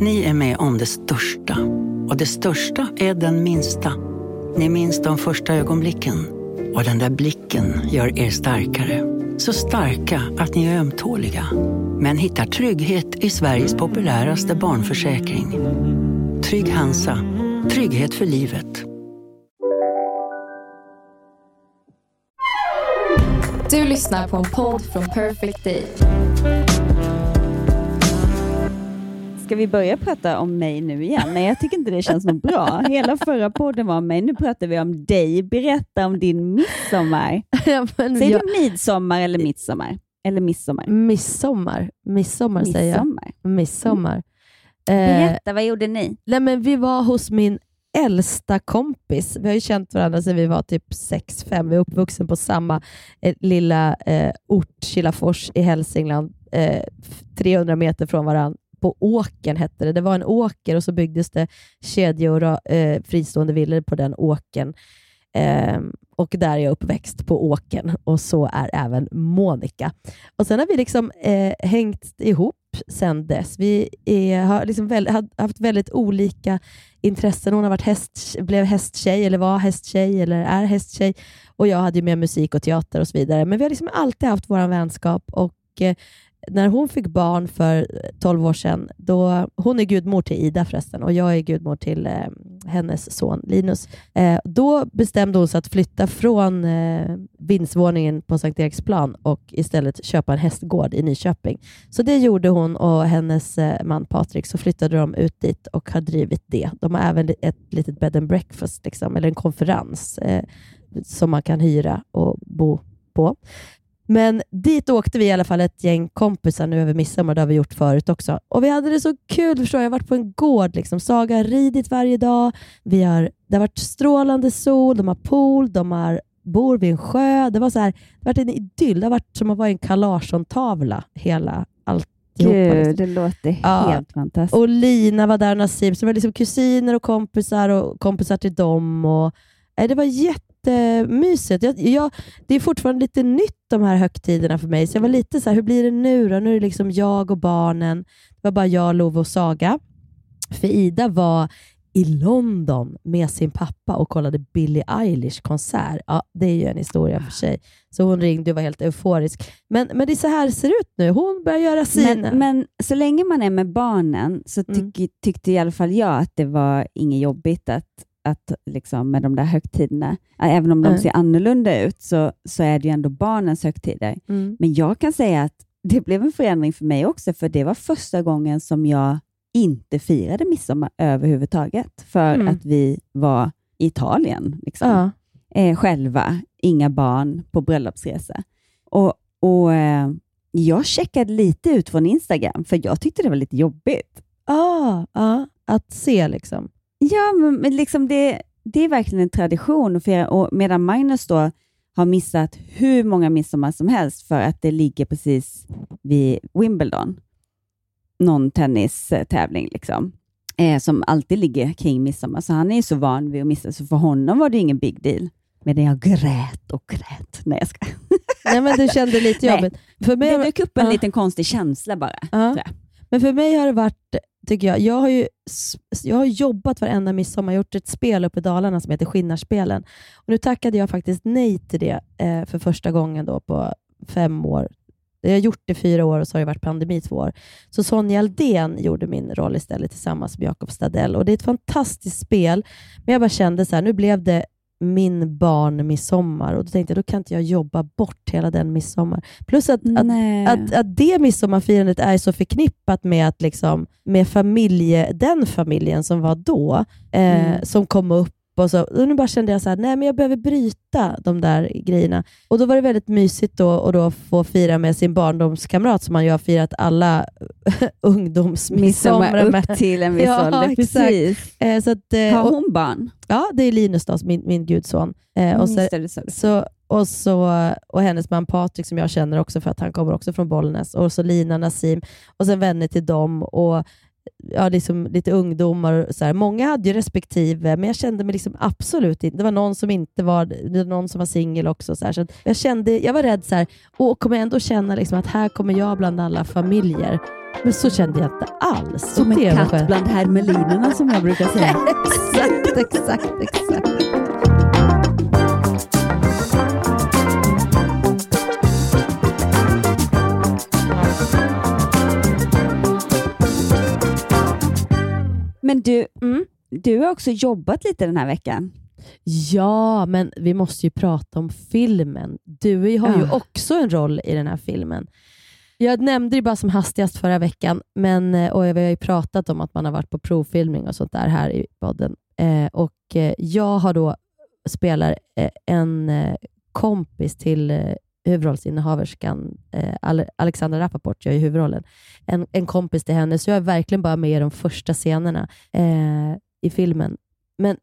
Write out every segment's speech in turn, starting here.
Ni är med om det största. Och det största är den minsta. Ni minns de första ögonblicken. Och den där blicken gör er starkare. Så starka att ni är ömtåliga. Men hittar trygghet i Sveriges populäraste barnförsäkring. Trygg Hansa. Trygghet för livet. Du lyssnar på en podd från Perfect Day. Ska vi börja prata om mig nu igen? Nej, jag tycker inte det känns något bra. Hela förra podden var om mig. Nu pratar vi om dig. Berätta om din midsommar. Ja, Säger jag- du midsommar eller midsommar? Eller midsommar? Midsommar. Midsommar säger jag. Midsommar. Midsommar. Eh, Berätta, vad gjorde ni? nej, men vi var hos min äldsta kompis. Vi har ju känt varandra sedan vi var typ 6-5. Vi är uppvuxen på samma eh, lilla eh, ort, Kilafors i Hälsingland, eh, f- 300 meter från varandra. På åken hette det. Det var en åker och så byggdes det kedjor och eh, fristående villor på den åken. Eh, och där är jag uppväxt på åken och så är även Monica. Och Sen har vi liksom eh, hängt ihop sen dess. Vi är, har liksom väl, haft väldigt olika intressen. Hon har varit häst, blev hästtjej, eller var hästtjej, eller är hästtjej. Och jag hade ju med musik och teater och så vidare. Men vi har liksom alltid haft vår vänskap. Och eh, när hon fick barn för 12 år sedan, då, hon är gudmor till Ida förresten och jag är gudmor till eh, hennes son Linus. Eh, då bestämde hon sig att flytta från eh, vindsvåningen på Sankt Eriksplan och istället köpa en hästgård i Nyköping. Så det gjorde hon och hennes eh, man Patrik, så flyttade de ut dit och har drivit det. De har även ett litet bed and breakfast, liksom, eller en konferens eh, som man kan hyra och bo på. Men dit åkte vi i alla fall ett gäng kompisar nu över midsommar, det har vi gjort förut också. Och vi hade det så kul, förstår jag. Jag har varit på en gård, liksom. Saga har ridit varje dag. Vi har, det har varit strålande sol, de har pool, de har, bor vid en sjö. Det, var så här, det har varit en idyll. Det har varit som att vara i en Carl Larsson-tavla, hela alltihopa. Gud, liksom. det låter Ja. helt fantastiskt. Och Lina var där och Nassim, så det var liksom kusiner och kompisar och kompisar till dem. Och, nej, det var jättemysigt. Jag, jag, det är fortfarande lite nytt de här högtiderna för mig, så jag var lite så här, hur blir det nu då? Nu är det liksom jag och barnen. Det var bara jag, Love och Saga. För Ida var i London med sin pappa och kollade Billie Eilish konsert. Ja, det är ju en historia för sig. Så hon ringde och var helt euforisk. Men, men det är så här det ser ut nu. Hon börjar göra sina. Men, men så länge man är med barnen så Mm. tyck, tyckte i alla fall jag att det var inget jobbigt att, att liksom med de där högtiderna. Även om de Mm. ser annorlunda ut så, så är det ju ändå barnens högtider. Mm. Men jag kan säga att det blev en förändring för mig också, för det var första gången som jag inte firade midsommar överhuvudtaget, för Mm. att vi var i Italien liksom. Ja. eh, själva, inga barn på bröllopsresa. Och, och eh, jag checkade lite ut från Instagram, för jag tyckte det var lite jobbigt. Ah, ah, att se liksom. Ja, men, men liksom det, det är verkligen en tradition att fira, och medan Magnus då har missat hur många midsommar som helst för att det ligger precis vid Wimbledon, någon tennistävling liksom, eh, som alltid ligger kring midsommar. Så han är ju så van vid att missa, så för honom var det ingen big deal. Medan jag grät och grät. Nej, jag ska. Nej, men du kände lite Nej. jobbigt. För mig, Det dök upp en Ja. liten konstig känsla bara. Ja. Men för mig har det varit, tycker jag, jag har ju jag har jobbat varenda midsommar, gjort ett spel uppe i Dalarna som heter Skinnarspelen. Och nu tackade jag faktiskt nej till det eh, för första gången då på fem år. Jag har gjort det fyra år och så har det varit pandemi två år. Så Sonja Aldén gjorde min roll istället tillsammans med Jakob Stadell. Och det är ett fantastiskt spel, men jag bara kände så här, nu blev det min barn midsommar och då tänkte jag, då kan inte jag jobba bort hela den midsommar. Plus att, att att, att det midsommarfirandet är så förknippat med, att liksom, med familje, den familjen som var då, eh, Mm. som kom upp och så. Och nu bara kände jag så här, nej men jag behöver bryta de där grejerna. Och då var det väldigt mysigt då och då få fira med sin barndomskamrat som man ju har firat alla ungdomsmidsommar Midsommar med. upp till en viss Ja, ålder. Precis. Eh, så att, eh, Har hon barn? ja, det är Linus då, min, min gudson. Eh, och, så, så, och, så, och hennes man Patrik som jag känner också för att han kommer också från Bollnäs. Och så Lina Nassim och sen vänner till dem. Och ja, liksom lite ungdomar. Och så här. Många hade ju respektive, men jag kände mig liksom absolut inte... Det var någon som inte var det var någon som var singel också. Så här. Så jag, kände, jag var rädd, så här, och kommer jag ändå känna liksom att här kommer jag bland alla familjer. Men så kände jag inte alls. Som en katt bland hermelinerna som jag brukar säga. exakt, exakt, exakt. Men du, Mm. du har också jobbat lite den här veckan. Ja, men vi måste ju prata om filmen. Du har ju Ja. också en roll i den här filmen. Jag nämnde det bara som hastigast förra veckan, men, eh, och vi har ju pratat om att man har varit på provfilmning och sånt där här i podden. Eh, och eh, Jag har då spelar eh, en kompis till huvudrollsinnehaverskan eh, Alexandra Rappaport, gör ju huvudrollen. En, en kompis till henne, så jag är verkligen bara med i de första scenerna eh, i filmen. Men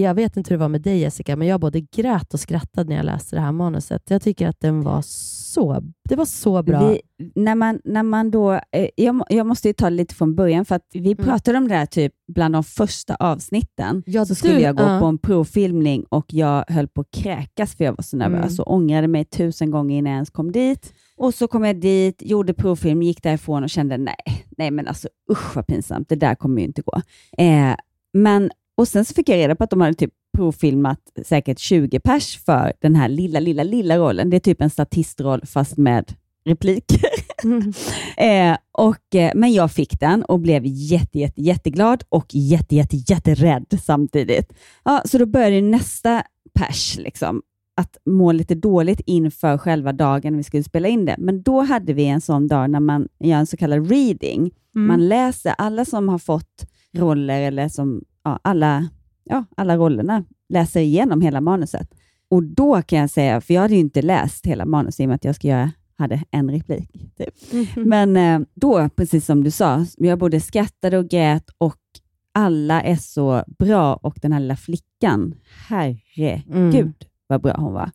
jag vet inte hur det var med dig Jessica, men jag både grät och skrattade när jag läste det här manuset. Jag tycker att den var så, det var så bra. Vi, när, man, när man då, eh, jag, jag måste ju ta det lite från början, för att vi pratade om det här typ bland de första avsnitten. Mm. Ja, så skulle du- jag gå ja. på en provfilmning och jag höll på att kräkas för jag var så nervös Mm. och ångrade mig tusen gånger innan jag ens kom dit. Och så kom jag dit, gjorde provfilm, gick därifrån och kände nej, nej men alltså usch vad pinsamt, det där kommer ju inte gå. Eh, men, och sen så fick jag reda på att de hade typ provfilmat säkert 20 pers för den här lilla, lilla, lilla rollen. Det är typ en statistroll fast med repliker. eh, och, eh, men jag fick den och blev jätte, jätte, jätteglad och jätte, jätte, jätterädd samtidigt. Ja, så då började nästa pers liksom, att må lite dåligt inför själva dagen vi skulle spela in det. Men då hade vi en sån dag när man gör en så kallad reading. Mm. Man läser, alla som har fått roller eller som, ja, alla, ja, alla rollerna läser igenom hela manuset. Och då kan jag säga, för jag hade ju inte läst hela manuset i och med att jag ska göra, hade en replik. Typ. Men eh, då, precis som du sa, jag både skrattade och grät och alla är så bra och den här lilla flickan, herregud Mm. vad bra hon var.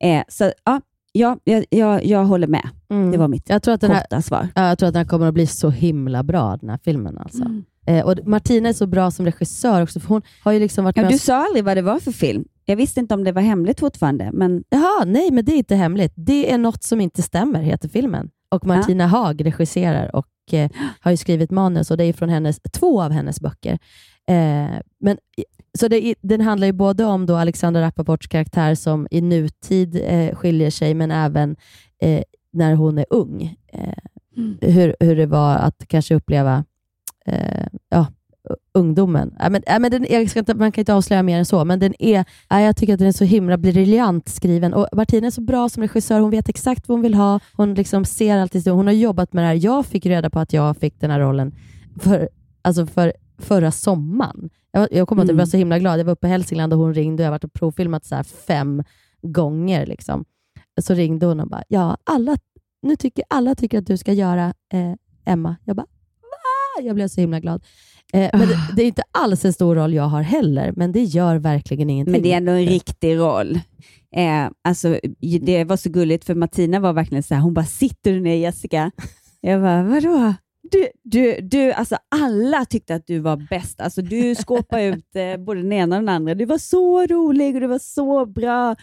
Eh, så ja, ja jag, jag, jag håller med. Mm. Det var mitt jag, tror att den här, korta svar. ja, jag tror att den här kommer att bli så himla bra, den här filmen. Alltså. Mm. Eh, och Martina är så bra som regissör också, för hon har ju liksom varit Ja, med du sa aldrig vad det var för film. Jag visste inte om det var hemligt fortfarande, men Jaha, nej, men det är inte hemligt. Det är något som inte stämmer, heter filmen. Och Martina Haag regisserar och eh, har ju skrivit manus och det är från hennes, två av hennes böcker. Eh, men, så det, den handlar ju både om då Alexandra Rappaports karaktär som i nutid eh, skiljer sig, men även eh, när hon är ung. Eh, hur, hur det var att kanske uppleva eh, ja, ungdomen. Ja, men, ja, men den, jag ska inte, man kan inte avslöja mer än så, men den är, ja, jag tycker att den är så himla briljant skriven. Och Martina är så bra som regissör. Hon vet exakt vad hon vill ha. Hon liksom ser alltid. Hon har jobbat med det här. Jag fick reda på att jag fick den här rollen för, alltså för förra sommaren. Jag, jag kommer ihåg att jag Mm. var så himla glad. Jag var uppe i Hälsingland och hon ringde och jag har varit och provfilmat så fem gånger. Liksom. Så ringde hon och bara, ja, alla, nu tycker, alla tycker att du ska göra eh, Emma. Jag bara? Jag blev så himla glad. Eh, men det, det är inte alls en stor roll jag har heller, men det gör verkligen ingenting. Men det är ändå en riktig roll. Eh, alltså, det var så gulligt, för Martina var verkligen så här, hon bara, sitter du ner Jessica? Jag bara, vadå? Du, du, du, alltså alla tyckte att du var bäst. Alltså, du skåpade ut eh, både den ena och den andra. Du var så rolig och du var så bra.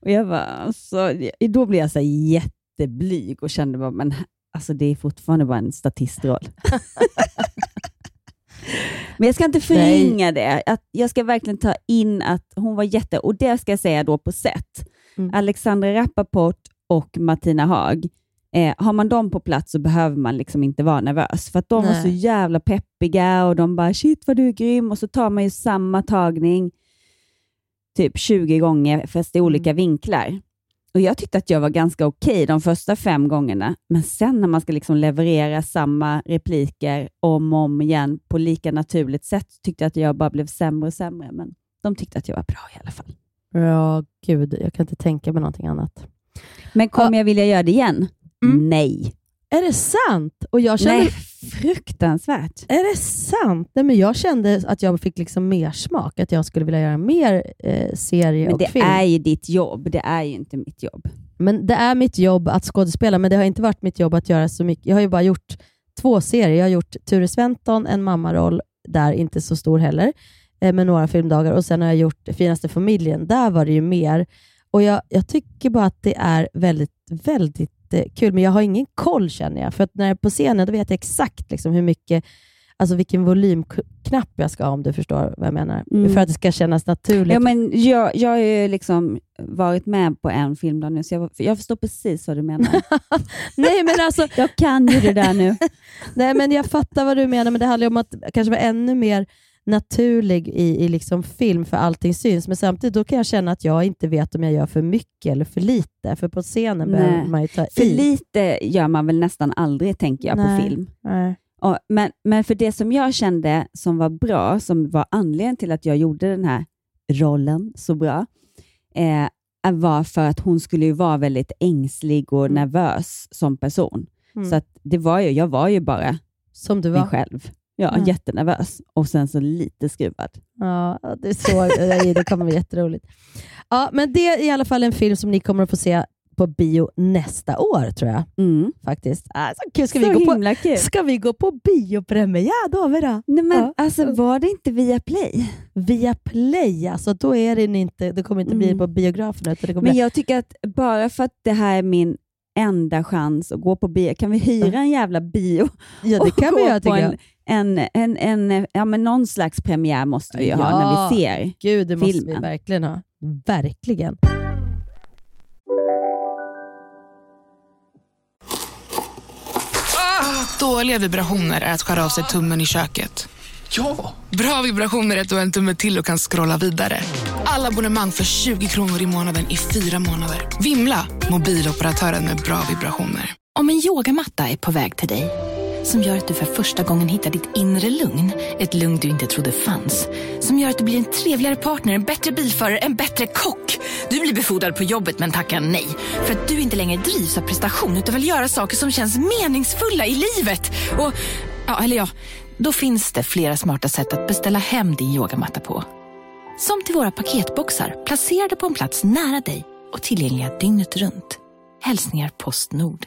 Och jag var, alltså, då blev jag så jätteblyg och kände bara, men alltså, det är fortfarande bara en statistroll. Men jag ska inte förringa det. Att jag ska verkligen ta in att hon var jätte... Och det ska jag säga då på set. Mm. Alexandra Rappaport och Martina Haag. Eh, har man dem på plats så behöver man liksom inte vara nervös. För de var Nej. så jävla peppiga och de bara “shit vad du är grym” och så tar man ju samma tagning typ 20 gånger fast i olika Mm. vinklar. Och Jag tyckte att jag var ganska okej de första fem gångerna, men sen när man ska liksom leverera samma repliker om och om igen på lika naturligt sätt tyckte jag att jag bara blev sämre och sämre. Men de tyckte att jag var bra i alla fall. Ja, gud. Jag kan inte tänka mig någonting annat. Men kommer jag vilja göra det igen? Mm. Nej. Är det sant? Och jag kände, Nej, fruktansvärt. Är det sant? Nej, men jag kände att jag fick liksom mer smak, att jag skulle vilja göra mer eh, serie Men och det film. är ju ditt jobb, det är ju inte mitt jobb. Men det är mitt jobb att skådespela, men det har inte varit mitt jobb att göra så mycket. Jag har ju bara gjort två serier. Jag har gjort Ture Sventon, en mammaroll, där inte så stor heller, eh, med några filmdagar. Och sen har jag gjort Finaste familjen. Där var det ju mer. Och jag, jag tycker bara att det är väldigt, väldigt eh, kul, men jag har ingen koll känner jag. För att när jag är på scenen, då vet jag exakt liksom hur mycket, alltså vilken volymknapp jag ska ha, om du förstår vad jag menar. Mm. För att det ska kännas naturligt. Ja, men jag, jag har ju liksom varit med på en film där nu, så jag, jag förstår precis vad du menar. Nej, men alltså, jag kan ju det där nu. Nej, men jag fattar vad du menar, men det handlar om att kanske vara ännu mer naturlig i, i liksom film, för allting syns. Men samtidigt då kan jag känna att jag inte vet om jag gör för mycket eller för lite, för på scenen Nej. behöver man ju ta För i. lite gör man väl nästan aldrig, tänker jag, Nej. på film. Nej. Och, men, men för det som jag kände som var bra, som var anledningen till att jag gjorde den här rollen så bra, eh, var för att hon skulle ju vara väldigt ängslig och Mm. nervös som person. Mm. Så att det var ju, jag var ju bara Som du mig var. själv. Ja, Ja. jättenervös och sen så lite skruvad. Ja, det, är så, nej, det kommer bli jätteroligt. Ja, men det är i alla fall en film som ni kommer att få se på bio nästa år, tror jag. Mm. faktiskt. Ah, så kul. Ska, vi så gå på, kul. ska vi gå på biopremiär då? Vi då? Nej, men Ja. alltså var det inte via Play? Via Play, alltså, då är det inte, det kommer inte bli Mm. på biografen. Utan det kommer Men jag tycker att bara för att det här är min enda chans att gå på bio, kan vi hyra en jävla bio ja, det och kan vi gå göra på tycker jag. en, en, en, en, ja, men någon slags premiär måste vi ju ha Ja. när vi ser. Gud, det måste vi filmen. verkligen ha. Verkligen. Dåliga vibrationer är att skära av sig tummen i köket. Ja! Bra vibrationer är att du har en tumme till och kan scrolla vidare. Alla abonnemang för 20 kronor i månaden i fyra månader. Vimla! Mobiloperatören med bra vibrationer. Om en yogamatta är på väg till dig, som gör att du för första gången hittar ditt inre lugn, ett lugn du inte trodde fanns, som gör att du blir en trevligare partner, en bättre bilförare, en bättre kock. Du blir befordrad på jobbet men tackar nej, för att du inte längre drivs av prestation utan vill göra saker som känns meningsfulla i livet. Och, ja, eller ja, då finns det flera smarta sätt att beställa hem din yogamatta på. Som till våra paketboxar placerade på en plats nära dig och tillgängliga dygnet runt. Hälsningar Postnord.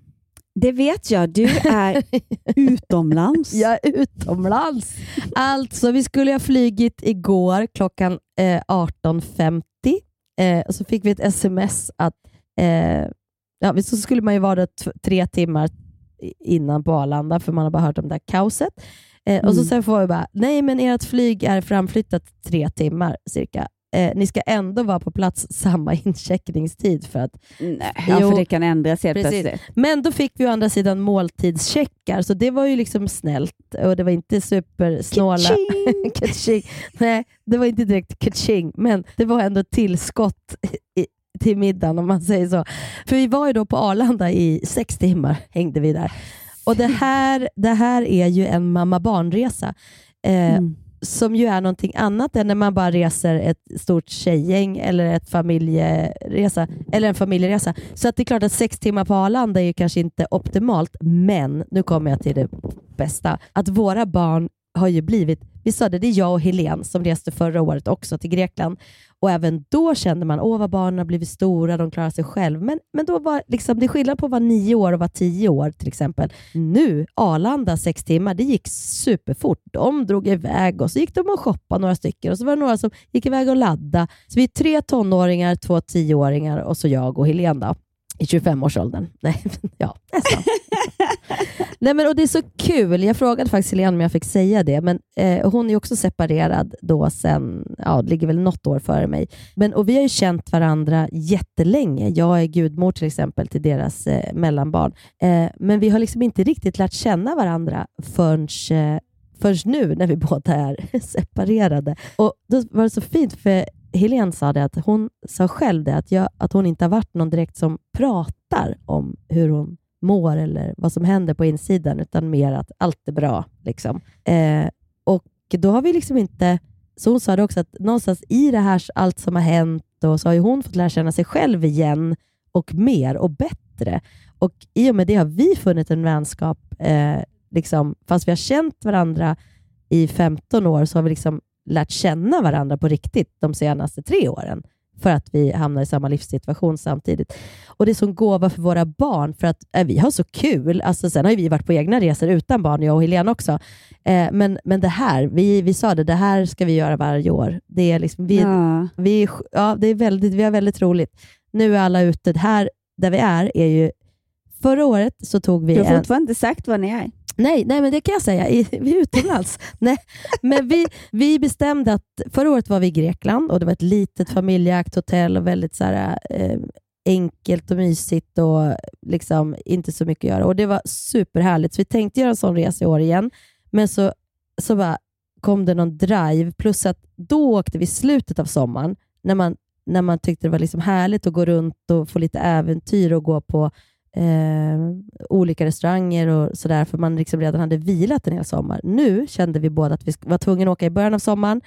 Det vet jag, du är utomlands. Jag är utomlands. Alltså, vi skulle ha flygit igår klockan eh, 18.50 eh, och så fick vi ett sms att eh, ja, så skulle man ju vara där tre timmar innan på Arlanda, för man har bara hört om det här kaoset. Eh, Och så Mm. sen får vi bara, nej men ert flyg är framflyttat tre timmar cirka. Eh, ni ska ändå vara på plats samma incheckningstid för att Nej, ja, Jo, för det kan ändras helt precis. plötsligt. Men då fick vi å andra sidan måltidscheckar, så det var ju liksom snällt och det var inte supersnåla. Ka-ching! Ka-ching. Nej, det var inte direkt kaching, men det var ändå tillskott i, till middagen om man säger så. För vi var ju då på Arlanda i sex timmar, hängde vi där. Och det här, det här är ju en mamma-barnresa. Eh, Mm som ju är någonting annat än när man bara reser ett stort tjejgäng eller ett familjeresa, eller en familjeresa. Så att det är klart att sex timmar på Arlanda är ju kanske inte optimalt, men nu kommer jag till det bästa. Att våra barn har ju blivit, vi sa det, det är jag och Helen som reste förra året också till Grekland och även då kände man, åh vad barnen har blivit stora, de klarar sig själv. Men, men då var liksom, det är skillnad på att vara nio år och vara tio år till exempel. Nu, Arlanda sex timmar, det gick superfort. De drog iväg och så gick de och shoppade några stycken och så var det några som gick iväg och ladda. Så vi är tre tonåringar, två tioåringar och så jag och Helena. Då. I 25-årsåldern. Nej, ja, nästan. Nej, men, och det är så kul. Jag frågade faktiskt Helene om jag fick säga det, men eh, hon är också separerad då sen, ja, det ligger väl något år före mig. Men, och vi har ju känt varandra jättelänge. Jag är gudmor till exempel till deras eh, mellanbarn. Eh, men vi har liksom inte riktigt lärt känna varandra förrän eh, förrän nu när vi båda är separerade. Och Då var det så fint, för Helene sa det att hon sa själv det, att, jag, att hon inte har varit någon direkt som pratar om hur hon mår eller vad som händer på insidan, utan mer att allt är bra. Liksom. Eh, och då har vi liksom inte... Så hon sa det också, att någonstans i det här, allt som har hänt, och så har hon fått lära känna sig själv igen och mer och bättre. Och i och med det har vi funnit en vänskap, eh, liksom, fast vi har känt varandra i 15 år, så har vi liksom lärt känna varandra på riktigt de senaste tre åren för att vi hamnar i samma livssituation samtidigt. Och Det är som gåva för våra barn, för att äh, vi har så kul. Alltså, sen har vi varit på egna resor utan barn, jag och Helene också. Eh, men, men det här, vi, vi sa det, det här ska vi göra varje år. Det är, liksom, vi, Ja. vi, ja, det är väldigt, vi har väldigt roligt. Nu är alla ute. Här där vi är, är ju... Förra året så tog vi Du har en... fortfarande inte sagt var ni är. Nej, nej, men det kan jag säga. I, vi är utomlands. nej, men vi, vi bestämde att förra året var vi i Grekland och det var ett litet familjeägt hotell och väldigt så här, eh, enkelt och mysigt och liksom inte så mycket att göra. Och Det var superhärligt. Så vi tänkte göra en sån resa i år igen, men så, så bara kom det någon drive. Plus att då åkte vi i slutet av sommaren, när man, när man tyckte det var liksom härligt att gå runt och få lite äventyr och gå på eh, olika restauranger och sådär, för man liksom redan hade vilat en hel sommar. Nu kände vi båda att vi var tvungna att åka i början av sommaren.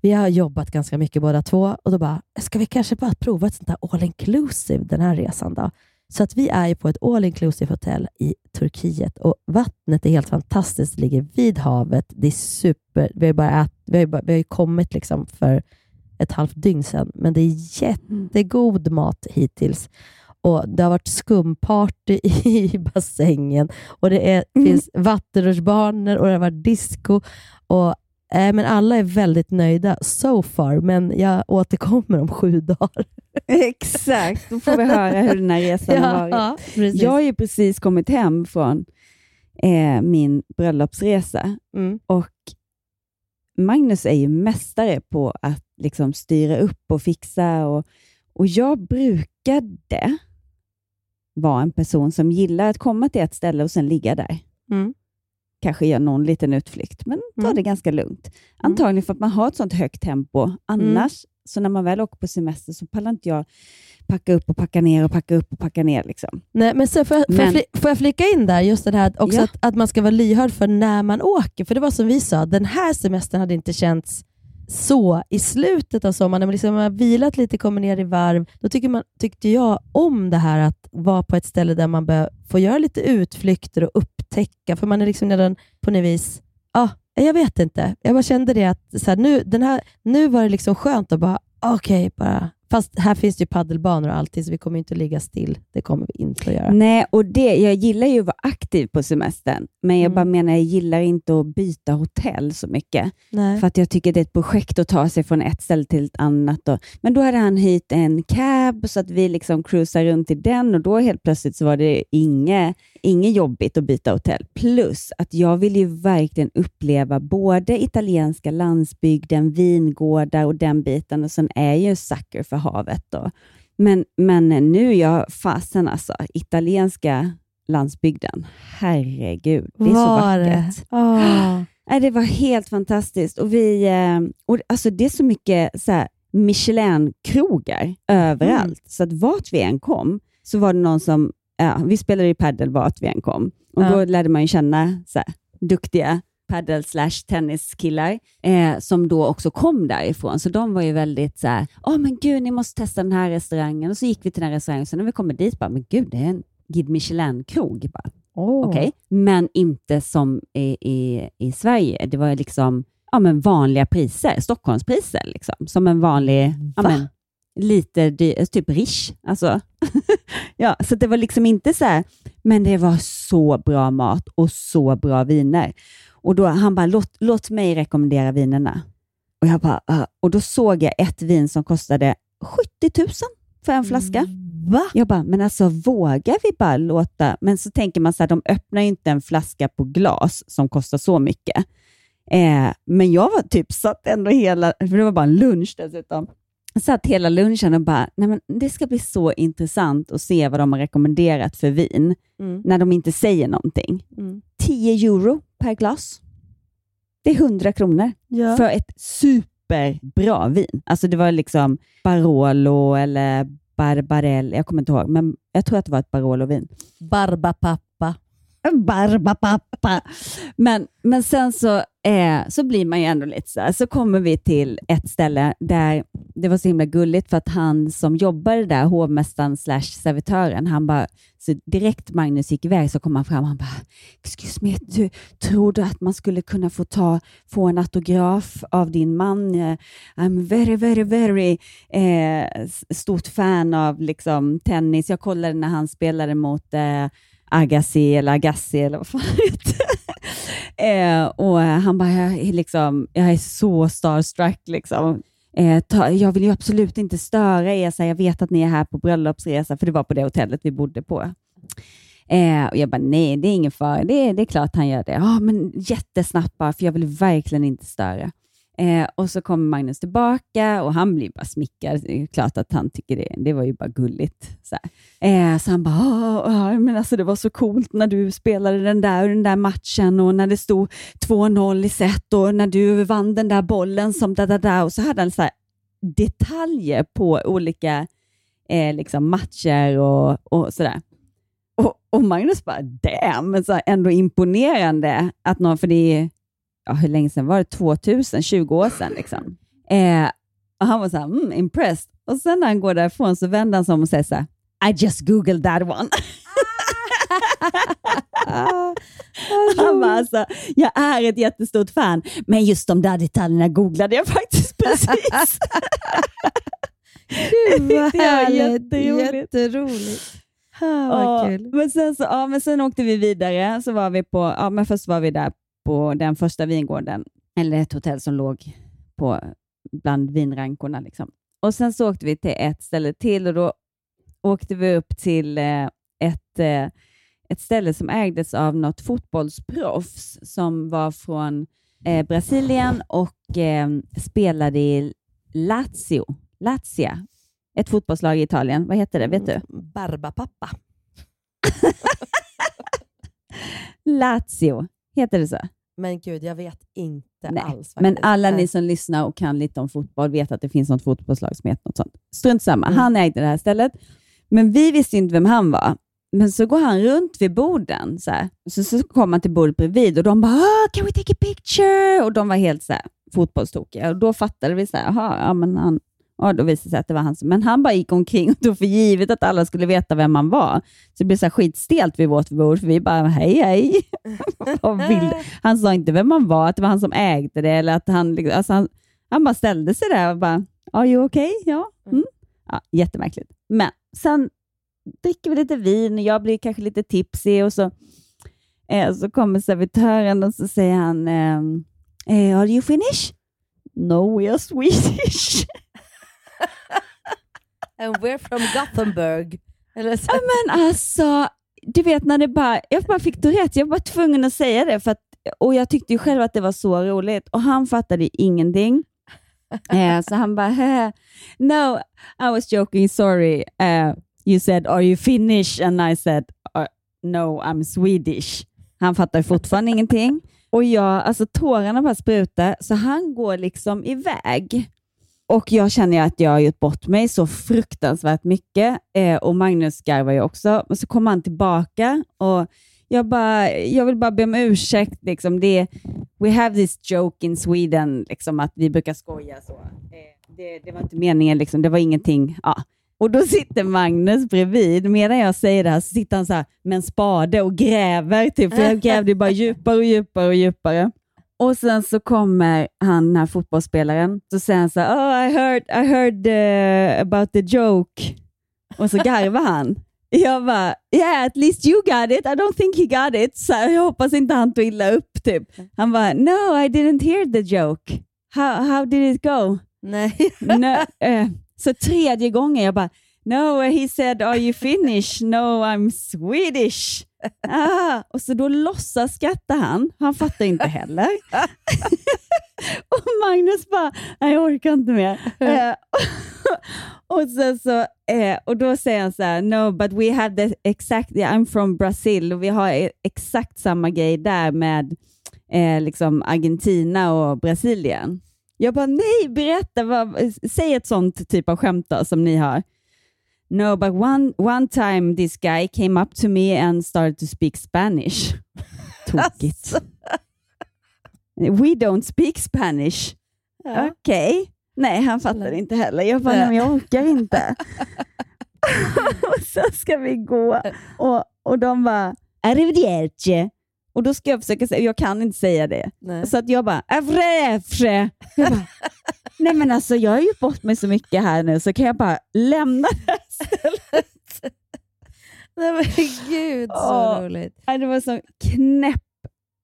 Vi har jobbat ganska mycket båda två och då bara, ska vi kanske bara prova ett sånt där all inclusive den här resan då? Så att vi är ju på ett all inclusive hotell i Turkiet och vattnet är helt fantastiskt. Det ligger vid havet. Det är super. Vi har ju, bara ät, vi har ju, bara, vi har ju kommit liksom för ett halvt dygn sedan, men det är jättegod mat hittills. Och Det har varit skumparty i bassängen och det är, finns vattenrutschbanor och det har varit disco. Och, eh, men alla är väldigt nöjda so far, men jag återkommer om sju dagar. Exakt, då får vi höra hur den här resan har Ja, varit. precis. Jag har ju precis kommit hem från eh, min bröllopsresa Mm. och Magnus är ju mästare på att liksom styra upp och fixa och, och jag brukade vara en person som gillar att komma till ett ställe och sen ligga där. Mm. Kanske göra någon liten utflykt, men ta Mm. det ganska lugnt. Antagligen för att man har ett sånt högt tempo. Annars, så när man väl åker på semester så pallar inte jag packa upp och packa ner och packa upp och packa ner. Liksom. Nej, men sen får, jag, får, jag Men- fli, får jag flika in där, just det här också Ja. att, att man ska vara lyhörd för när man åker. För det var som vi sa, den här semestern hade inte känts så i slutet av sommaren, när man liksom har vilat lite, kommer ner i varv. Då tycker man, tyckte jag om det här att vara på ett ställe där man bör, får göra lite utflykter och upptäcka, för man är liksom redan på något vis, ah, jag vet inte. Jag bara kände det att så här, nu, den här, nu var det liksom skönt att bara, okej, bara Fast här finns det ju paddelbanor och allting, så vi kommer inte att ligga still. Det kommer vi inte att göra. Nej, och det, jag gillar ju att vara aktiv på semestern, men jag bara menar, jag gillar inte att byta hotell så mycket. Nej. För att jag tycker det är ett projekt att ta sig från ett ställe till ett annat. Och, men då hade han hyrt en cab så att vi liksom cruisade runt i den och då helt plötsligt så var det inget, inget jobbigt att byta hotell. Plus att jag vill ju verkligen uppleva både italienska landsbygden, vingårdar och den biten och sen är jag ju en sucker för havet. Då. Men, men nu jag fasen alltså, italienska landsbygden. Herregud, det är så Var det? vackert. Ah. Nej, det var helt fantastiskt. Och vi, eh, och alltså det är så mycket så Michelin-krogar överallt, Mm. så att vart vi än kom så var det någon som, ja, vi spelade ju padel vart vi än kom. Och Ja. Då lärde man ju känna så här, duktiga paddle slash tenniskillar eh, som då också kom därifrån. Så de var ju väldigt så här, åh men gud, ni måste testa den här restaurangen. Och så gick vi till den här restaurangen, så när vi kommer dit, bara, men gud, det är en Guide Michelin-krog. Oh. Okej, men inte som i, i, i Sverige. Det var liksom ja, men vanliga priser, Stockholmspriser, liksom. som en vanlig, ja, men, lite dy- typ Rish. Alltså. ja, så det var liksom inte så här, men det var så bra mat och så bra viner. Och då Han bara, låt, låt mig rekommendera vinerna. Och, jag bara, "Ah." och då såg jag ett vin som kostade 70 000 för en flaska. Va? Jag bara, men alltså vågar vi bara låta... Men så tänker man så här, de öppnar ju inte en flaska på glas som kostar så mycket. Eh, men jag var typ satt ändå hela, för det var bara en lunch dessutom, satt hela lunchen och bara, nej men det ska bli så intressant att se vad de har rekommenderat för vin, Mm. när de inte säger någonting. Mm. 10 euro per glas. Det är 100 kronor Ja. för ett superbra vin. Alltså det var liksom Barolo eller Barbarell, jag kommer inte ihåg, men jag tror att det var ett Barolo-vin. Barbapappa. Barbapappa. Men, men sen så, eh, så blir man ju ändå lite så här. Så kommer vi till ett ställe där det var så himla gulligt för att han som jobbade där, hovmästaren slash servitören, han bara, så direkt Magnus gick iväg så kom han fram och han bara, excuse me, du, tror du att man skulle kunna få, ta, få en autograf av din man? Eh, I'm very, very, very eh, stort fan av liksom, tennis. Jag kollade när han spelade mot eh, Agassi eller Agassi eller vad fan det heter. eh, och han bara, jag är, liksom, jag är så starstruck. Liksom. Eh, ta, jag vill ju absolut inte störa er, så jag vet att ni är här på bröllopsresa, för det var på det hotellet vi bodde på. Eh, och jag bara, nej, det är ingen fara. Det, är- det är klart han gör det. Ja, men jättesnabbt bara, för jag vill verkligen inte störa. Eh, och så kommer Magnus tillbaka och han blir bara smickrad. Det är klart att han tycker det. Det var ju bara gulligt. Så, här. Eh, så han bara, men alltså det var så coolt när du spelade den där, den där matchen och när det stod 2-0 i set och när du vann den där bollen som da da da. Och så hade han så här detaljer på olika eh, liksom matcher och, och sådär. Och, och Magnus bara, damn, men så här, ändå imponerande att någon, för det är, ja, hur länge sedan var det? 2000, 20 år sedan liksom. Eh, och han var så här, mm, impressed. Och sen när han går därifrån så vänder han sig om och säger så här, I just googled that one. han bara, alltså, jag är ett jättestort fan, men just de där detaljerna googlade jag faktiskt precis. Gud vad härligt. jätteroligt. Jätteroligt. Ah, Ja, kul. men, sen så, ja, men sen åkte vi vidare. Så var vi på, ja, men först var vi där på den första vingården, eller ett hotell som låg på, bland vinrankorna. Liksom. Och Sen så åkte vi till ett ställe till och då åkte vi upp till eh, ett, eh, ett ställe som ägdes av något fotbollsproffs som var från eh, Brasilien och spelade i Lazio. Lazia, ett fotbollslag i Italien. Vad heter det? Vet du? Barbapappa. Lazio, heter det så? Men gud, jag vet inte Nej. alls. Men faktiskt. alla Nej. ni som lyssnar och kan lite om fotboll vet att det finns något fotbollslag som heter något sånt. Strunt samma, Mm. han ägde det här stället. Men vi visste inte vem han var. Men så går han runt vid borden. Så, här. så, så kom han till bordet bredvid och de bara oh, “Can we take a picture?” och de var helt så här, fotbollstokiga. Och då fattade vi så här, "Jaha, ja, men han, ja, då visade det sig att det var han. som- Men han bara gick omkring och tog för givet att alla skulle veta vem han var. Så det blev så skitstelt vid vårt bord, för vi bara “Hej, hej”. Han sa inte vem han var, att det var han som ägde det. Eller att han, liksom- alltså han, han bara ställde sig där och bara, are you okay? Ja. Mm. ja. Jättemärkligt. Men sen dricker vi lite vin och jag blir kanske lite tipsig och så, eh, så kommer servitören och så säger han, ehm, eh, are you finished? No, we are Swedish. And we're from Gothenburg. Eller så. Ja, men alltså, du vet när det bara, jag bara fick rätt. Jag var tvungen att säga det för att, och jag tyckte ju själv att det var så roligt och han fattade ingenting. Eh, så han bara, "Hä, no, I was joking, sorry. Eh, you said, are you Finnish? And I said, "Uh, no, I'm Swedish. Han fattar fortfarande ingenting. Och jag, alltså tårarna bara sprutar, så han går liksom iväg. Och jag känner att jag har gjort bort mig så fruktansvärt mycket. Eh, och Magnus garvar ju också. Och så kommer han tillbaka och jag, bara, jag vill bara be om ursäkt. Liksom. Det, we have this joke in Sweden, liksom, att vi brukar skoja så. Eh, det, det var inte meningen, liksom. det var ingenting. Ja. Och då sitter Magnus bredvid. Medan jag säger det här så sitter han så här med en spade och gräver. Typ, för jag grävde bara djupare och djupare och djupare. Och sen så kommer han, den här fotbollsspelaren, så säger han så här, oh, I heard, I heard uh, about the joke. Och så garvar han. Jag bara, yeah at least you got it, I don't think he got it. Så här, jag hoppas inte han tog illa upp. Typ. Han bara, no I didn't hear the joke. How, how did it go? Nej. no, eh, så tredje gången jag bara, no, he said, are you Finnish? No, I'm Swedish. Ah, och så då låtsas skratta han. Han fattar inte heller. och Magnus bara, nej jag orkar inte mer. Eh, och, så, så, eh, och då säger han så här, no but we have the exact, yeah, I'm from Brazil och vi har e- exakt samma grej där med eh, liksom Argentina och Brasilien. Jag bara, nej berätta, vad, säg ett sånt typ av skämt då, som ni har. No, but one, one time this guy came up to me and started to speak Spanish. Tokigt. We don't speak Spanish. Ja. Okej. Nej, han fattar inte heller. Jag bara, men jag orkar inte. och så ska vi gå och, och de bara, arrivederci. Och då ska jag försöka säga, jag kan inte säga det. Nej. Så att jag bara, afre, Jag bara, nej men alltså jag har gjort bort mig så mycket här nu, så kan jag bara lämna det här stället. Nej men gud så Åh. roligt. Det var en sån knäpp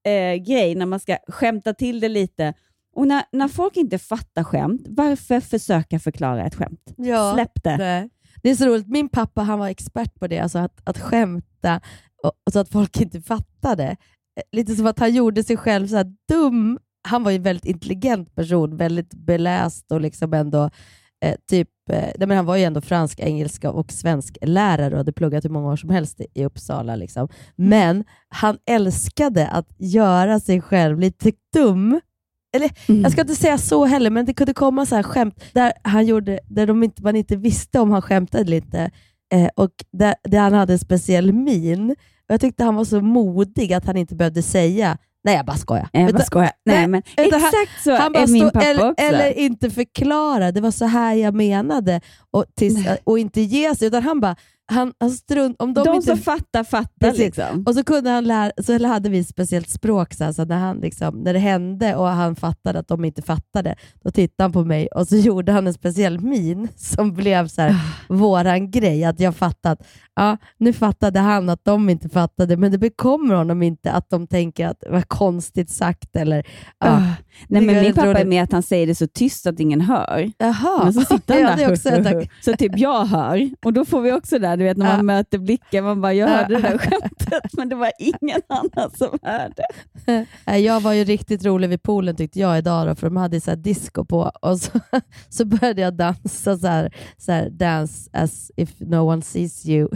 eh, grej när man ska skämta till det lite. Och när, när folk inte fattar skämt, varför försöka förklara ett skämt? Ja. Släpp det. Nej. Det är så roligt. Min pappa han var expert på det, alltså att, att skämta och så att folk inte fattade. Lite som att han gjorde sig själv så dum. Han var ju en väldigt intelligent person, väldigt beläst och liksom ändå eh, typ, eh, men han var ju ändå fransk, engelska och svensk lärare och hade pluggat hur många år som helst i, i Uppsala. Liksom. Men han älskade att göra sig själv lite dum. Eller, Jag ska inte säga så heller, men det kunde komma så här skämt där, han gjorde, där de inte, man inte visste om han skämtade inte. Eh, och där, där han hade en speciell min. Jag tyckte han var så modig att han inte behövde säga Nej, jag bara skojar. Jag bara skojar. Nej, men han- exakt så han bara är min pappa eller, också. Eller inte förklara, det var så här jag menade. Och, tills, och inte ge sig, utan han bara, han, han strunt, om de, De inte, som fattar, fattar. Precis. Liksom. Och så, kunde han lära, så hade vi ett speciellt språk, så, här, så när, han liksom, när det hände och han fattade att de inte fattade, då tittade han på mig och så gjorde han en speciell min som blev så här, Ah. våran grej. Att jag fattat, ja, nu fattade han att de inte fattade, men det bekommer honom inte att de tänker att det var konstigt sagt. Eller, ja. Ah. Nej, men min pappa är med att han säger det så tyst att ingen hör. Jaha. Men så sitter han Ja, där. tack. så typ jag hör. Och då får vi också där, du vet när man Ja. möter blicken, man bara, jag Ja. hörde det där skämtet, men det var ingen annan som hörde. Jag var ju riktigt rolig vid poolen tyckte jag idag, då, för de hade så disco på och så, så började jag dansa så här, så här dance as if no one sees you,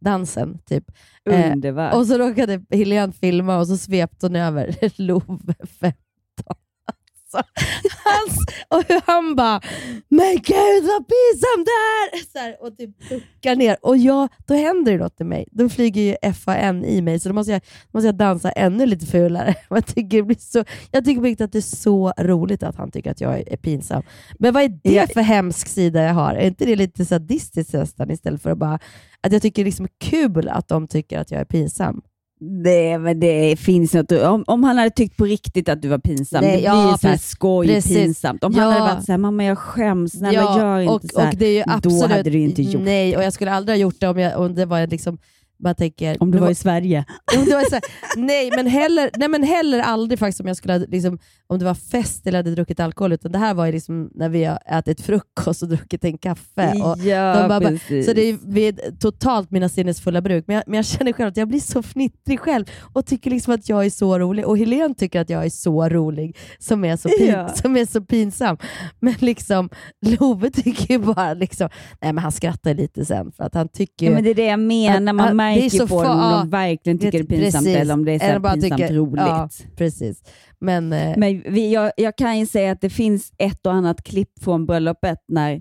dansen typ. Eh, Underbart. och så råkade Helene filma och så svepte hon över Love 15. Alltså, hans, och hur han bara “Men gud vad pinsamt det är!” så här, och typ duckar ner. Och jag, då händer det något i mig. Då flyger ju FAN i mig, så då måste jag, måste jag dansa ännu lite fulare. Jag tycker, det blir så, jag tycker på riktigt att det är så roligt att han tycker att jag är, är pinsam. Men vad är det för hemsk sida jag har? Är inte det lite sadistiskt nästan istället för att bara att jag tycker det är liksom kul att de tycker att jag är pinsam? Det, men det finns något, om, om han hade tyckt på riktigt att du var pinsam, Nej, det blir ja, så här skoj Precis. pinsamt. Om han Ja. hade varit så här, mamma jag skäms, snälla gör inte och, så här. och det är ju Då absolut, hade du inte gjort Nej, och jag skulle aldrig ha gjort det om, jag, om det var liksom, man tänker, Om du det var i Sverige. om det var så här, nej, men heller, nej, men heller aldrig faktiskt om jag skulle ha, liksom, om det var fest eller hade druckit alkohol, utan det här var ju liksom när vi har ätit frukost och druckit en kaffe. Och Ja, bara- bara- precis. så det är vid totalt mina sinnesfulla bruk, men jag, men jag känner själv att jag blir så fnittrig själv och tycker liksom att jag är så rolig. Och Helene tycker att jag är så rolig, som är så, pin, Ja. som är så pinsam. Men liksom Love tycker ju bara, liksom, nej men han skrattar lite sen för att han tycker Ja, men det är det jag menar, man att- är märker så på dem om de verkligen tycker det är det- pinsamt precis. eller om det är så Eller pinsamt tycker- roligt. Ja, precis. Men, eh, Men vi, jag, jag kan ju säga att det finns ett och annat klipp från bröllopet när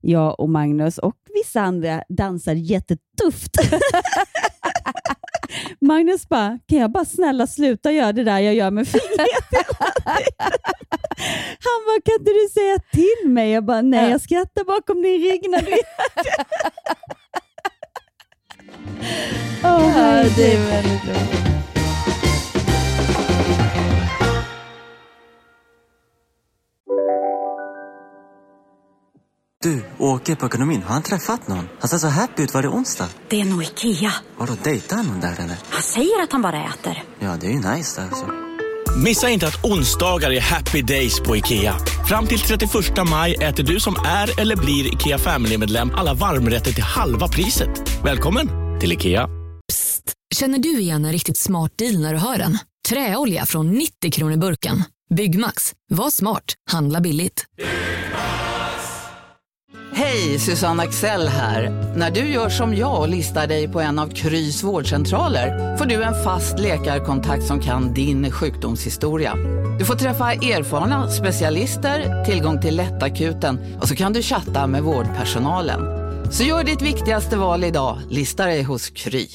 jag och Magnus och vissa andra dansar jättetufft. Magnus bara, kan jag bara snälla sluta göra det där jag gör med fingret? Han bara, kan inte du säga till mig? Jag bara, nej jag skrattar bakom din rygg när du Åh, Ja, det är väldigt roligt. Du, åker på ekonomin. Har han träffat någon? Han ser så happy ut. Var det onsdag? Det är nog Ikea. Vadå, dejtar han någon där eller? Han säger att han bara äter. Ja, det är ju nice alltså. Missa inte att onsdagar är happy days på IKEA. Fram till 31 maj äter du som är eller blir IKEA Family-medlem alla varmrätter till halva priset. Välkommen till IKEA. Känner du igen en riktigt smart deal när du hör den? Träolja från 90 kronor burken. Byggmax. Var smart. Handla billigt. Hej, Susanne Axel här. När du gör som jag och listar dig på en av Krys vårdcentraler får du en fast läkarkontakt som kan din sjukdomshistoria. Du får träffa erfarna specialister, tillgång till lättakuten och så kan du chatta med vårdpersonalen. Så gör ditt viktigaste val idag, lista dig hos Kry.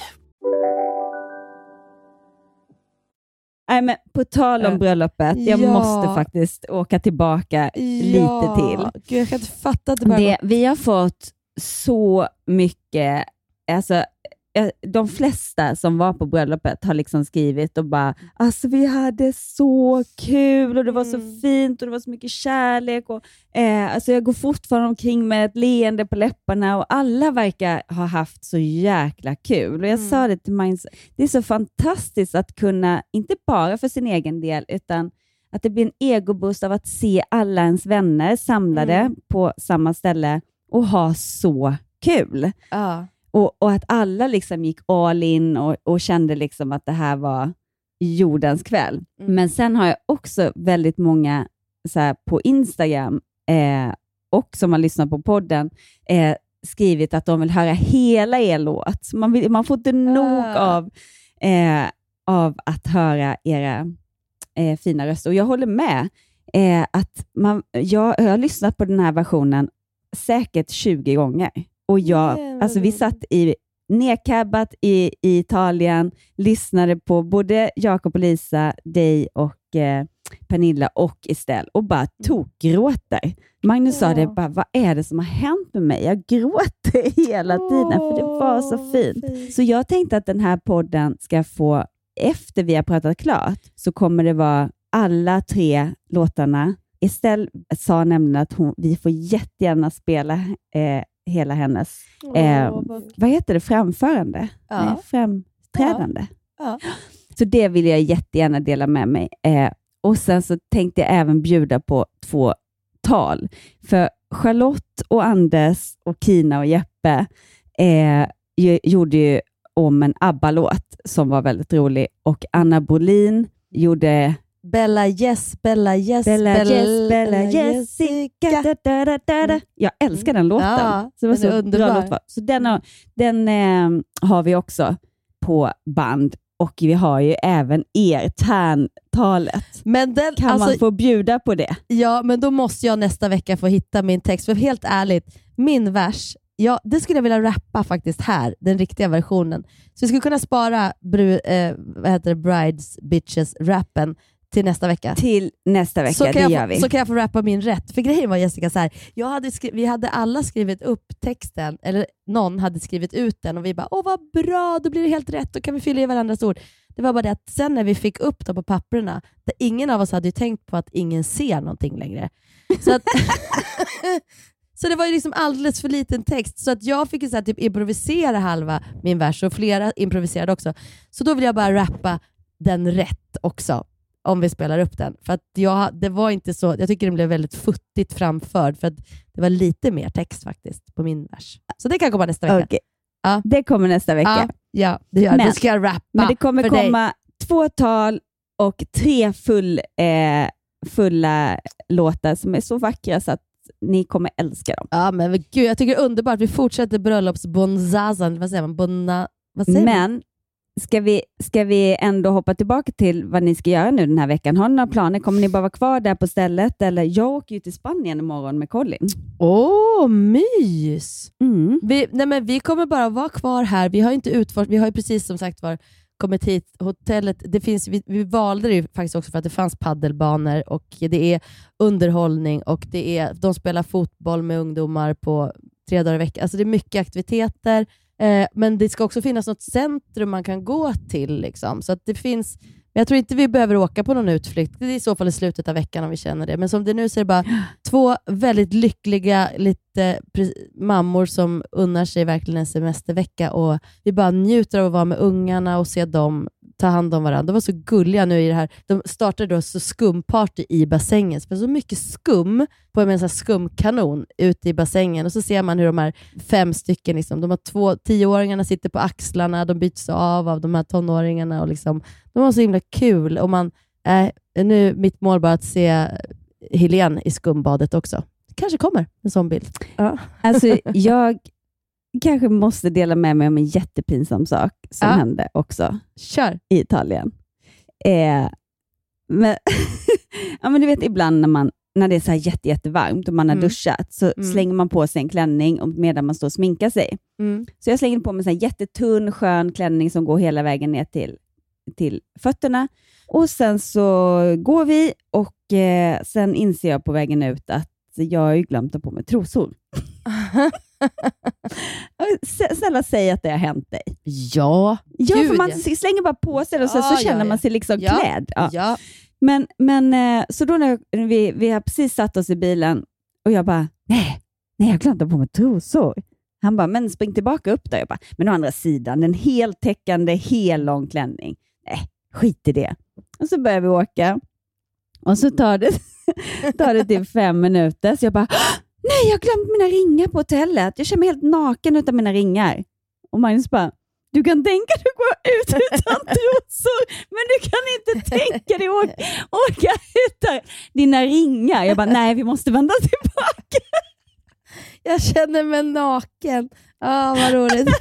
Nej, men på tal om Äh, bröllopet, jag ja. måste faktiskt åka tillbaka lite till. Gud, jag kan inte fatta att det bara Det, vi har fått så mycket, alltså eh, de flesta som var på bröllopet har liksom skrivit och bara alltså vi hade så kul och det var så Mm. fint och det var så mycket kärlek. Och, eh, alltså jag går fortfarande omkring med ett leende på läpparna och alla verkar ha haft så jäkla kul. Och Jag Mm. sa det till Minds, det är så fantastiskt att kunna, inte bara för sin egen del, utan att det blir en egoboost av att se alla ens vänner samlade Mm. på samma ställe och ha så kul. Ja. Och, och att alla liksom gick all in och, och kände liksom att det här var jordens kväll. Mm. Men sen har jag också väldigt många så här, på Instagram eh, och som har lyssnat på podden eh, skrivit att de vill höra hela er låt. Man, vill, man får inte nog Ah. av, eh, av att höra era eh, fina röster. Och jag håller med. Eh, att man, jag, jag har lyssnat på den här versionen säkert 20 gånger. Och jag, alltså vi satt i nedcabbat i, i Italien, lyssnade på både Jakob och Lisa, dig och eh, Pernilla och Estelle och bara tokgråter. Magnus sa det, bara, vad är det som har hänt med mig? Jag gråter hela tiden för det var så fint. Så jag tänkte att den här podden ska få, efter vi har pratat klart, så kommer det vara alla tre låtarna. Estelle sa nämligen att hon, vi får jättegärna spela eh, hela hennes, eh, Åh, vad- heter det, framförande? Ja. Nej, framträdande. Ja. Så det vill jag jättegärna dela med mig. Eh, och Sen så tänkte jag även bjuda på två tal. För Charlotte och Anders och Kina och Jeppe eh, gjorde ju om en ABBA-låt som var väldigt rolig och Anna Bolin gjorde Bella yes, Bella yes, Bella, yes, Bella Jessica. Da, da, da, da. Jag älskar den låten. Ja, så det var så underbar. låt. var. Så den, har, den eh, har vi också på band och vi har ju även er, Tärntalet. Men den, Kan alltså, man få bjuda på det? Ja, men då måste jag nästa vecka få hitta min text. För helt ärligt, min vers, ja, det skulle jag vilja rappa faktiskt här, den riktiga versionen. Så vi skulle kunna spara bru, eh, vad heter det, Brides Bitches-rappen till nästa vecka. Till nästa vecka, så kan det jag gör få, vi. Så kan jag få rappa min rätt. För grejen var Jessica, så här, jag hade skri- vi hade alla skrivit upp texten, eller någon hade skrivit ut den och vi bara åh vad bra, då blir det helt rätt, då kan vi fylla i varandras ord. Det var bara det att sen när vi fick upp dem på papperna, där ingen av oss hade tänkt på att ingen ser någonting längre. Så, att, så det var ju liksom alldeles för liten text, så att jag fick ju så typ improvisera halva min vers och flera improviserade också. Så då vill jag bara rappa den rätt också om vi spelar upp den. För att jag, det var inte så, jag tycker den blev väldigt futtigt framförd, för att det var lite mer text faktiskt på min vers. Så det kan komma nästa vecka. Okej. Ja. Det kommer nästa vecka. Ja, ja det gör Men- Då ska jag rappa Men det kommer för dig. komma två tal och tre full, eh, fulla låtar som är så vackra så att ni kommer älska dem. Ja, men gud, jag tycker det är underbart. Vi fortsätter bröllopsbonzazan. Vad säger man? Bonna, vad säger man? Ska vi, ska vi ändå hoppa tillbaka till vad ni ska göra nu den här veckan? Har ni några planer? Kommer ni bara vara kvar där på stället? Eller jag åker ju till Spanien imorgon med Colin. Åh, mys! Mm. Vi, nej men vi kommer bara vara kvar här. Vi har inte utfört, vi har ju precis som sagt var kommit hit. Hotellet, det finns, vi, vi valde det ju faktiskt också för att det fanns paddelbanor och det är underhållning och det är, de spelar fotboll med ungdomar på tre dagar i veckan. Alltså det är mycket aktiviteter, eh, men det ska också finnas något centrum man kan gå till. Liksom. Så det finns, men jag tror inte vi behöver åka på någon utflykt. Det är i så fall i slutet av veckan om vi känner det. Men som det är nu så är det bara två väldigt lyckliga lite mammor som unnar sig verkligen en semestervecka och vi bara njuter av att vara med ungarna och se dem ta hand om varandra. De var så gulliga nu i det här. De startade då så skumparty i bassängen. Så det var så mycket skum på en sån här skumkanon ute i bassängen. Och så ser man hur de här fem stycken, liksom, de har två, tioåringarna sitter på axlarna, de byts av av de här tonåringarna. Och liksom, de var så himla kul. Och man, äh, nu mitt mål bara att se Helene i skumbadet också. kanske kommer en sån bild. Ja. Alltså, jag kanske måste dela med mig om en jättepinsam sak som Ja. hände också Kör. i Italien. Eh, men, ja, men du vet ibland när, man, när det är så här jätte, jättevarmt och man har Mm. duschat så Mm. slänger man på sig en klänning medan man står och sminkar sig. Mm. Så jag slänger på mig en jättetunn, skön klänning som går hela vägen ner till, till fötterna. Och Sen så går vi och eh, sen inser jag på vägen ut att jag har glömt att ha på mig trosor. Snälla säg att det har hänt dig. Ja, Ja, Gud, för man slänger bara på sig det och sen Ja, så känner ja. man sig liksom Ja, klädd. Ja. Men, men eh, så då när vi, vi har precis satt oss i bilen och jag bara, nej, nej jag glömde på mig trosor. Han bara, men spring tillbaka upp där. Jag bara, men å andra sidan, en heltäckande, hel lång klänning. Nej, skit i det. Och så börjar vi åka och så tar det, tar det till fem minuter. Så jag bara, nej, jag har glömt mina ringar på hotellet. Jag känner mig helt naken utan mina ringar. Och Magnus bara, du kan tänka dig att gå ut utan trosor, men du kan inte tänka dig att åka, åka utan dina ringar. Jag bara, nej, vi måste vända tillbaka. Jag känner mig naken. Ah, vad roligt.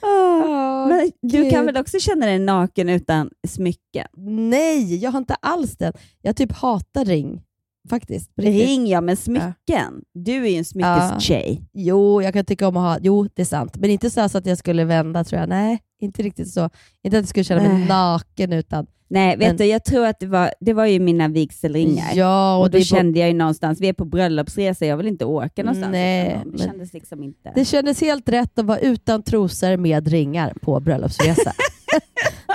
Ah, men du Gud. kan väl också känna dig naken utan smycken? Nej, jag har inte alls den. Jag typ hatar ring. Faktiskt. Ring ja, men smycken. Du är ju en smyckestjej. Jo, jag kan tycka om att ha, jo det är sant. Men inte så, att jag skulle vända tror jag. Nej, inte riktigt så. Inte att jag skulle känna mig Nej. naken utan... Nej, vet Men- du, jag tror att det var, det var ju mina vigselringar. Ja, och och då på- kände jag ju någonstans, vi är på bröllopsresa, jag vill inte åka någonstans. Nej, det kändes liksom inte. Det kändes helt rätt att vara utan trosor med ringar på bröllopsresa.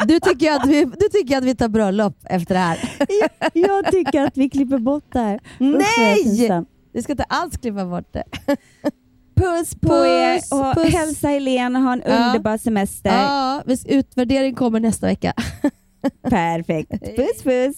du, tycker att vi, du tycker att vi tar bröllop efter det här? jag tycker att vi klipper bort det här. Jag Nej! Du ska inte alls klippa bort det. Puss på Puss, er och puss. hälsa Helene och ha en Ja. underbar semester. Ja, utvärdering kommer nästa vecka. Perfekt. Puss puss.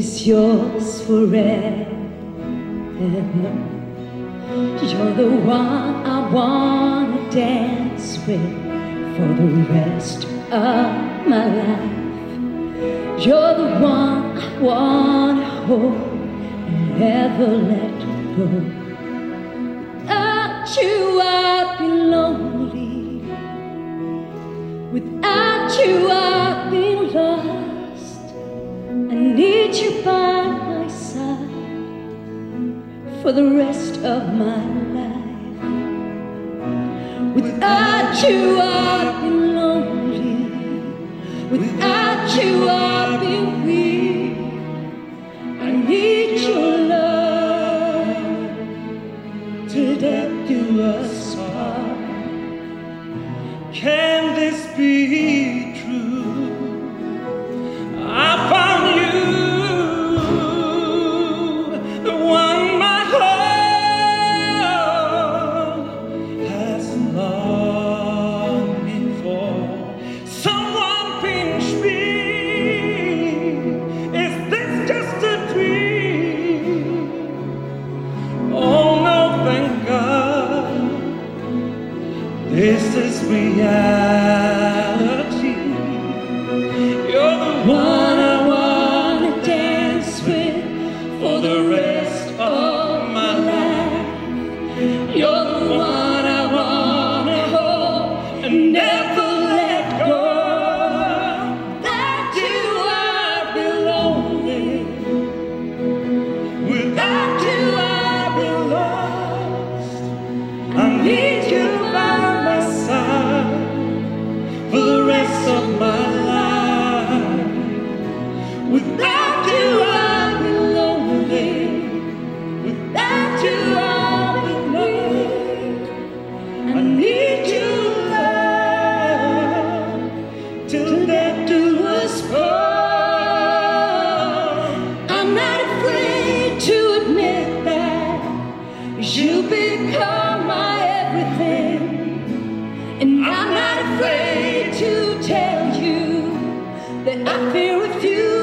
Is yours forever. You're the one I wanna dance with for the that I fear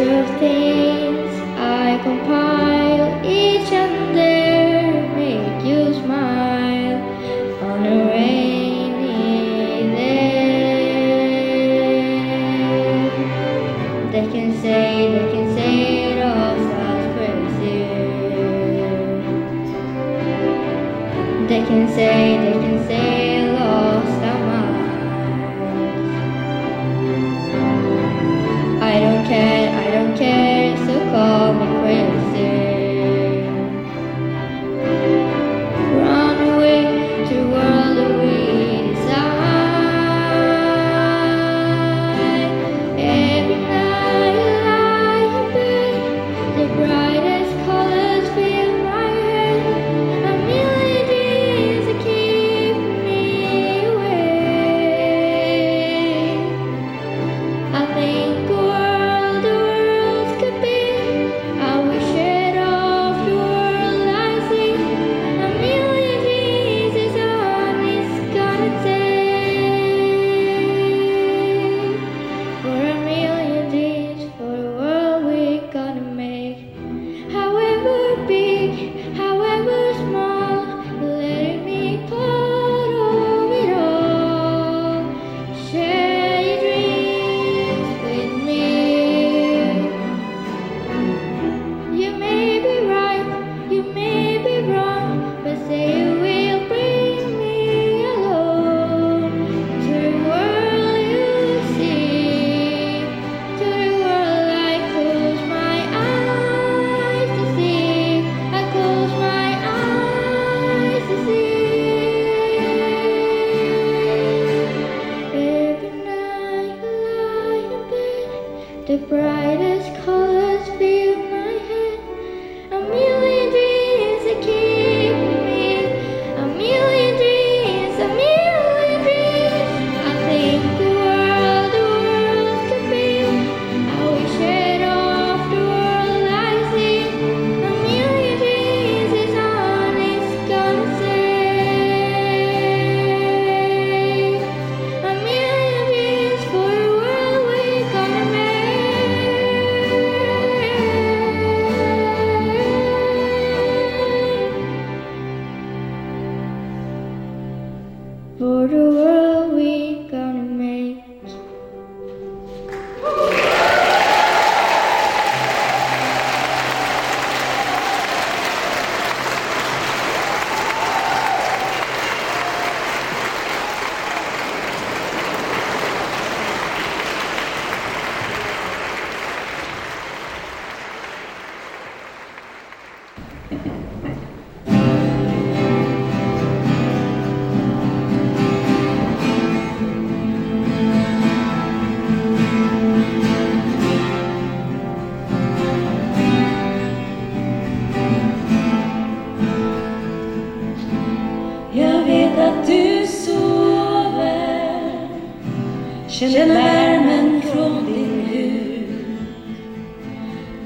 of things I compile each and there make you smile on a rainy day. They can say, they can say it all sounds crazy. They can say.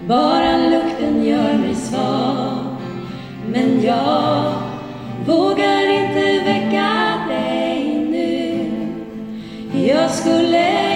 Bara lukten gör mig svag. Men jag vågar inte väcka dig nu. Jag skulle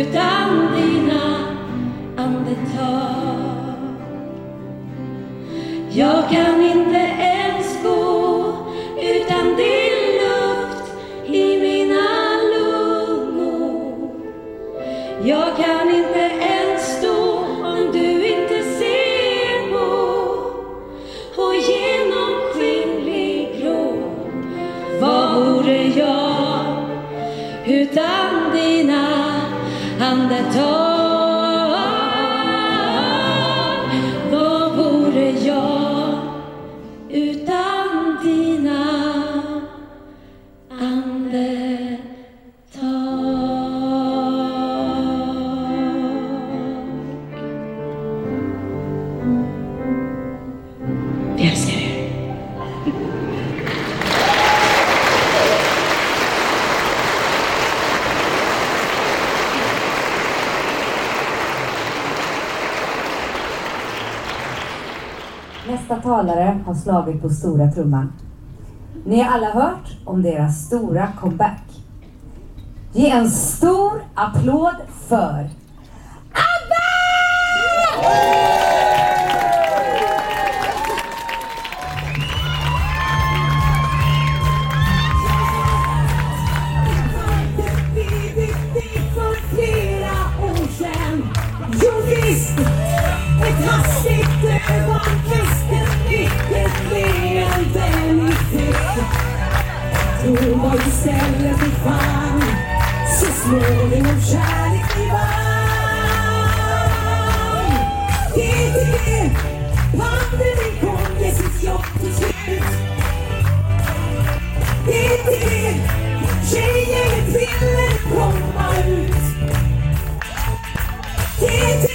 utan dina andetag. Jag kan inte slagit på stora trumman. Ni har alla hört om deras stora comeback. Ge en stor applåd för då istället vi fan så småningom kärlek vi vann. GTG, pandemin kom med sitt jobb till slut. GTG, tjejgänget ville komma ut. GTG,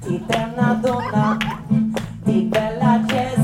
Τι περνάτε, μα, τι πελάτε.